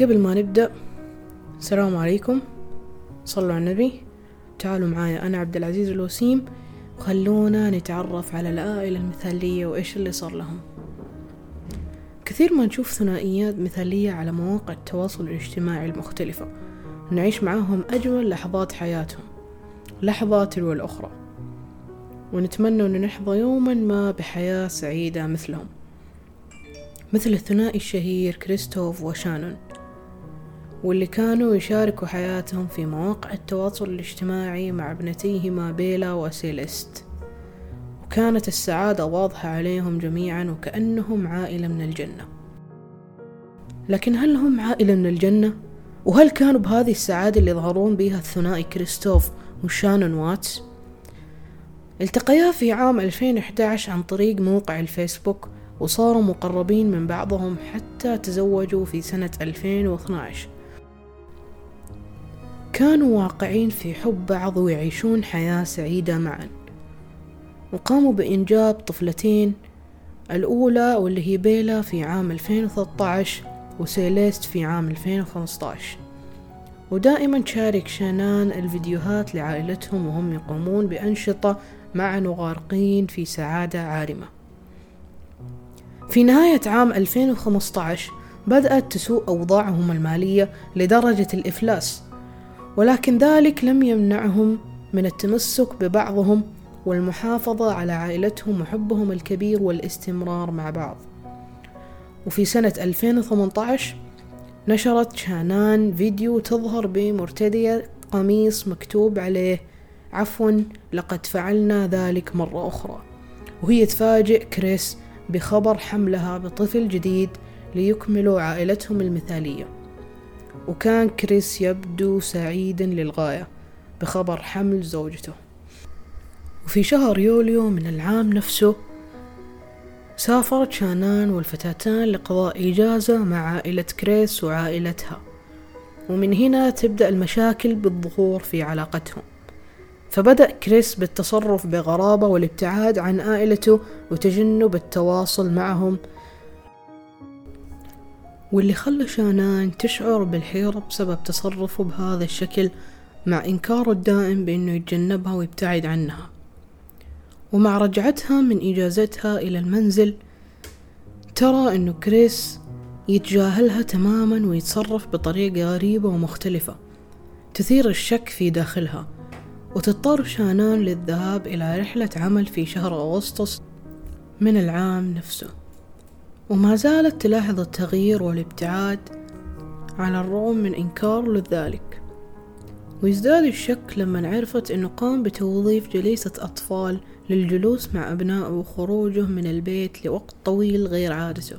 قبل ما نبدأ السلام عليكم. صلوا على النبي. تعالوا معايا أنا عبد العزيز الوسيم. وخلونا نتعرف على العائلة المثالية وإيش اللي صار لهم. كثير ما نشوف ثنائيات مثالية على مواقع التواصل الاجتماعي المختلفة. نعيش معاهم أجمل لحظات حياتهم لحظة تلو الأخرى. ونتمنى أن نحظى يوما ما بحياة سعيدة مثلهم. مثل الثنائي الشهير كريستوف وشانون. واللي كانوا يشاركوا حياتهم في مواقع التواصل الاجتماعي مع ابنتيهما بيلا وسيليست وكانت السعادة واضحة عليهم جميعا وكأنهم عائلة من الجنة لكن هل هم عائلة من الجنة؟ وهل كانوا بهذه السعادة اللي يظهرون بها الثنائي كريستوف وشانون واتس؟ التقيا في عام 2011 عن طريق موقع الفيسبوك وصاروا مقربين من بعضهم حتى تزوجوا في سنة 2012 كانوا واقعين في حب بعض ويعيشون حياة سعيدة معا. وقاموا بإنجاب طفلتين الأولى واللي هي بيلا في عام 2013 وسيليست في عام 2015 ودائما تشارك شانان الفيديوهات لعائلتهم وهم يقومون بأنشطة معا وغارقين في سعادة عارمة. في نهاية عام 2015 بدأت تسوء أوضاعهم المالية لدرجة الإفلاس. ولكن ذلك لم يمنعهم من التمسك ببعضهم والمحافظة على عائلتهم وحبهم الكبير والاستمرار مع بعض. وفي سنة 2018 نشرت شانان فيديو تظهر بمرتدية قميص مكتوب عليه عفوا لقد فعلنا ذلك مرة أخرى وهي تفاجئ كريس بخبر حملها بطفل جديد ليكملوا عائلتهم المثالية. وكان كريس يبدو سعيدا للغاية بخبر حمل زوجته. وفي شهر يوليو من العام نفسه سافرت شانان والفتاتان لقضاء إجازة مع عائلة كريس وعائلتها. ومن هنا تبدأ المشاكل بالظهور في علاقتهم. فبدأ كريس بالتصرف بغرابة والابتعاد عن عائلته وتجنب التواصل معهم واللي خلى شانان تشعر بالحيرة بسبب تصرفه بهذا الشكل مع إنكاره الدائم بأنه يتجنبها ويبتعد عنها. ومع رجعتها من إجازتها إلى المنزل ترى أنه كريس يتجاهلها تماما ويتصرف بطريقة غريبة ومختلفة تثير الشك في داخلها وتضطر شانان للذهاب إلى رحلة عمل في شهر أغسطس من العام نفسه. وما زالت تلاحظ التغيير والابتعاد على الرغم من إنكار لذلك. ويزداد الشك لما عرفت أنه قام بتوظيف جليسة أطفال للجلوس مع أبنائه وخروجه من البيت لوقت طويل غير عادته.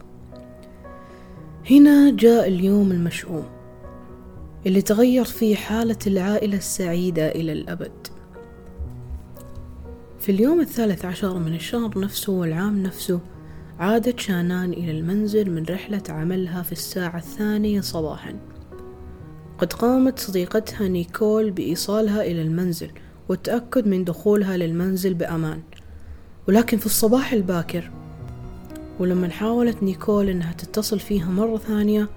هنا جاء اليوم المشؤوم اللي تغير فيه حالة العائلة السعيدة إلى الأبد. في اليوم الثالث عشر من الشهر نفسه والعام نفسه عادت شانان إلى المنزل من رحلة عملها في الساعة الثانية صباحا. قد قامت صديقتها نيكول بإيصالها إلى المنزل والتأكد من دخولها للمنزل بأمان. ولكن في الصباح الباكر ولما حاولت نيكول إنها تتصل فيها مرة ثانية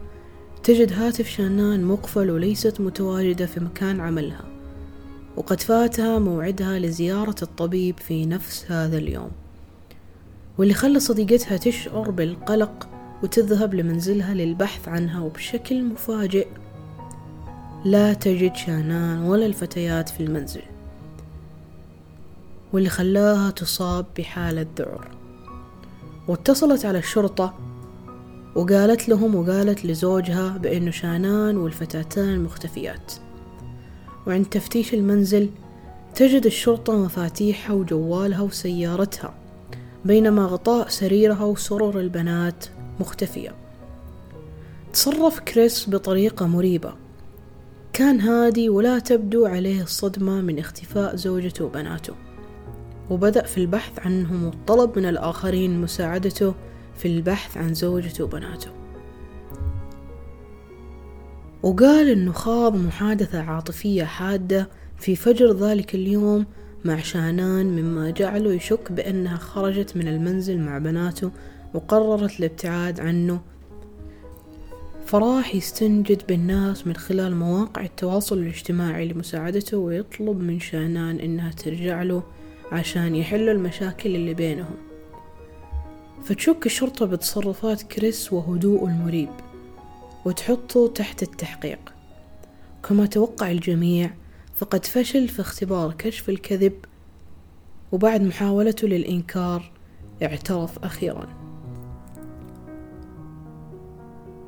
تجد هاتف شانان مقفل وليست متواجدة في مكان عملها وقد فاتها موعدها لزيارة الطبيب في نفس هذا اليوم. واللي خلى صديقتها تشعر بالقلق وتذهب لمنزلها للبحث عنها وبشكل مفاجئ. لا تجد شانان ولا الفتيات في المنزل. واللي خلاها تصاب بحالة ذعر. واتصلت على الشرطة وقالت لهم وقالت لزوجها بأنه شانان والفتاتان مختفيات. وعند تفتيش المنزل تجد الشرطة مفاتيحها وجوالها وسيارتها. بينما غطاء سريرها وسرر البنات مختفية. تصرف كريس بطريقة مريبة. كان هادي ولا تبدو عليه الصدمة من اختفاء زوجته وبناته. وبدأ في البحث عنهم والطلب من الآخرين مساعدته في البحث عن زوجته وبناته. وقال إنه خاض محادثة عاطفية حادة في فجر ذلك اليوم مع شانان مما جعله يشك بأنها خرجت من المنزل مع بناته وقررت الابتعاد عنه. فراح يستنجد بالناس من خلال مواقع التواصل الاجتماعي لمساعدته ويطلب من شانان إنها ترجع له عشان يحلوا المشاكل اللي بينهم. فتشك الشرطة بتصرفات كريس وهدوءه المريب وتحطه تحت التحقيق. كما توقع الجميع فقد فشل في اختبار كشف الكذب وبعد محاولته للإنكار اعترف أخيرا.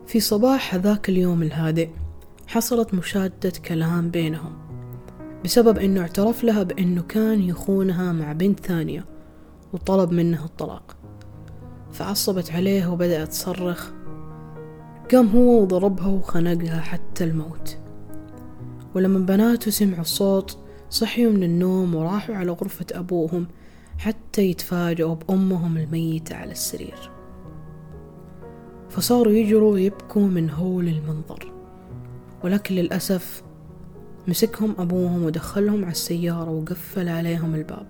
في صباح هذاك اليوم الهادئ حصلت مشادة كلام بينهم بسبب إنه اعترف لها بإنه كان يخونها مع بنت ثانية وطلب منها الطلاق. فعصبت عليه وبدأت تصرخ. قام هو وضربها وخنقها حتى الموت. ولما بناته سمعوا الصوت صحيوا من النوم وراحوا على غرفة أبوهم حتى يتفاجئوا بأمهم الميتة على السرير. فصاروا يجروا ويبكوا من هول المنظر. ولكن للأسف مسكهم أبوهم ودخلهم على السيارة وقفل عليهم الباب.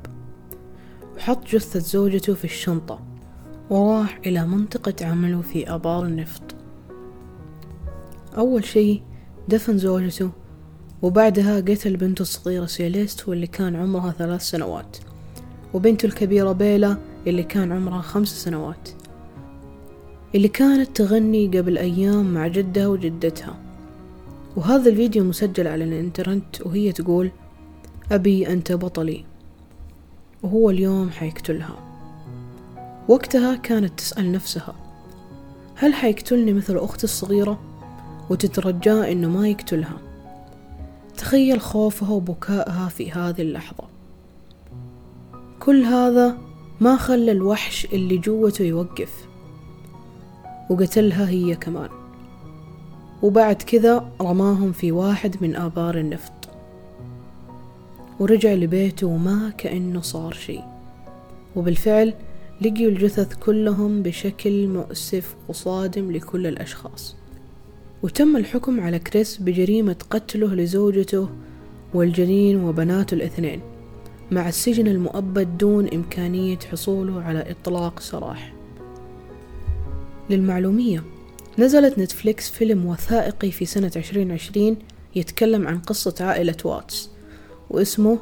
وحط جثة زوجته في الشنطة وراح إلى منطقة عمله في آبار النفط. أول شي دفن زوجته وبعدها قتل بنته الصغيرة سيليست واللي كان عمرها ثلاث سنوات وبنته الكبيرة بيلا اللي كان عمرها خمس سنوات اللي كانت تغني قبل أيام مع جدها وجدتها. وهذا الفيديو مسجل على الإنترنت وهي تقول أبي أنت بطلي. وهو اليوم حيقتلها. وقتها كانت تسأل نفسها هل حيقتلني مثل أختي الصغيرة؟ وتترجاه إنه ما يقتلها. تخيل خوفها وبكائها في هذه اللحظة. كل هذا ما خلى الوحش اللي جوته يوقف وقتلها هي كمان. وبعد كذا رماهم في واحد من آبار النفط. ورجع لبيته وما كأنه صار شيء. وبالفعل لقيوا الجثث كلهم بشكل مؤسف وصادم لكل الأشخاص. وتم الحكم على كريس بجريمة قتله لزوجته والجنين وبناته الاثنين مع السجن المؤبد دون إمكانية حصوله على إطلاق سراح. للمعلومية نزلت نتفليكس فيلم وثائقي في سنة عشرين عشرين يتكلم عن قصة عائلة واتس واسمه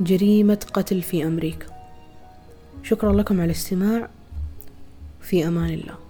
جريمة قتل في أمريكا. شكرا لكم على الاستماع. في أمان الله.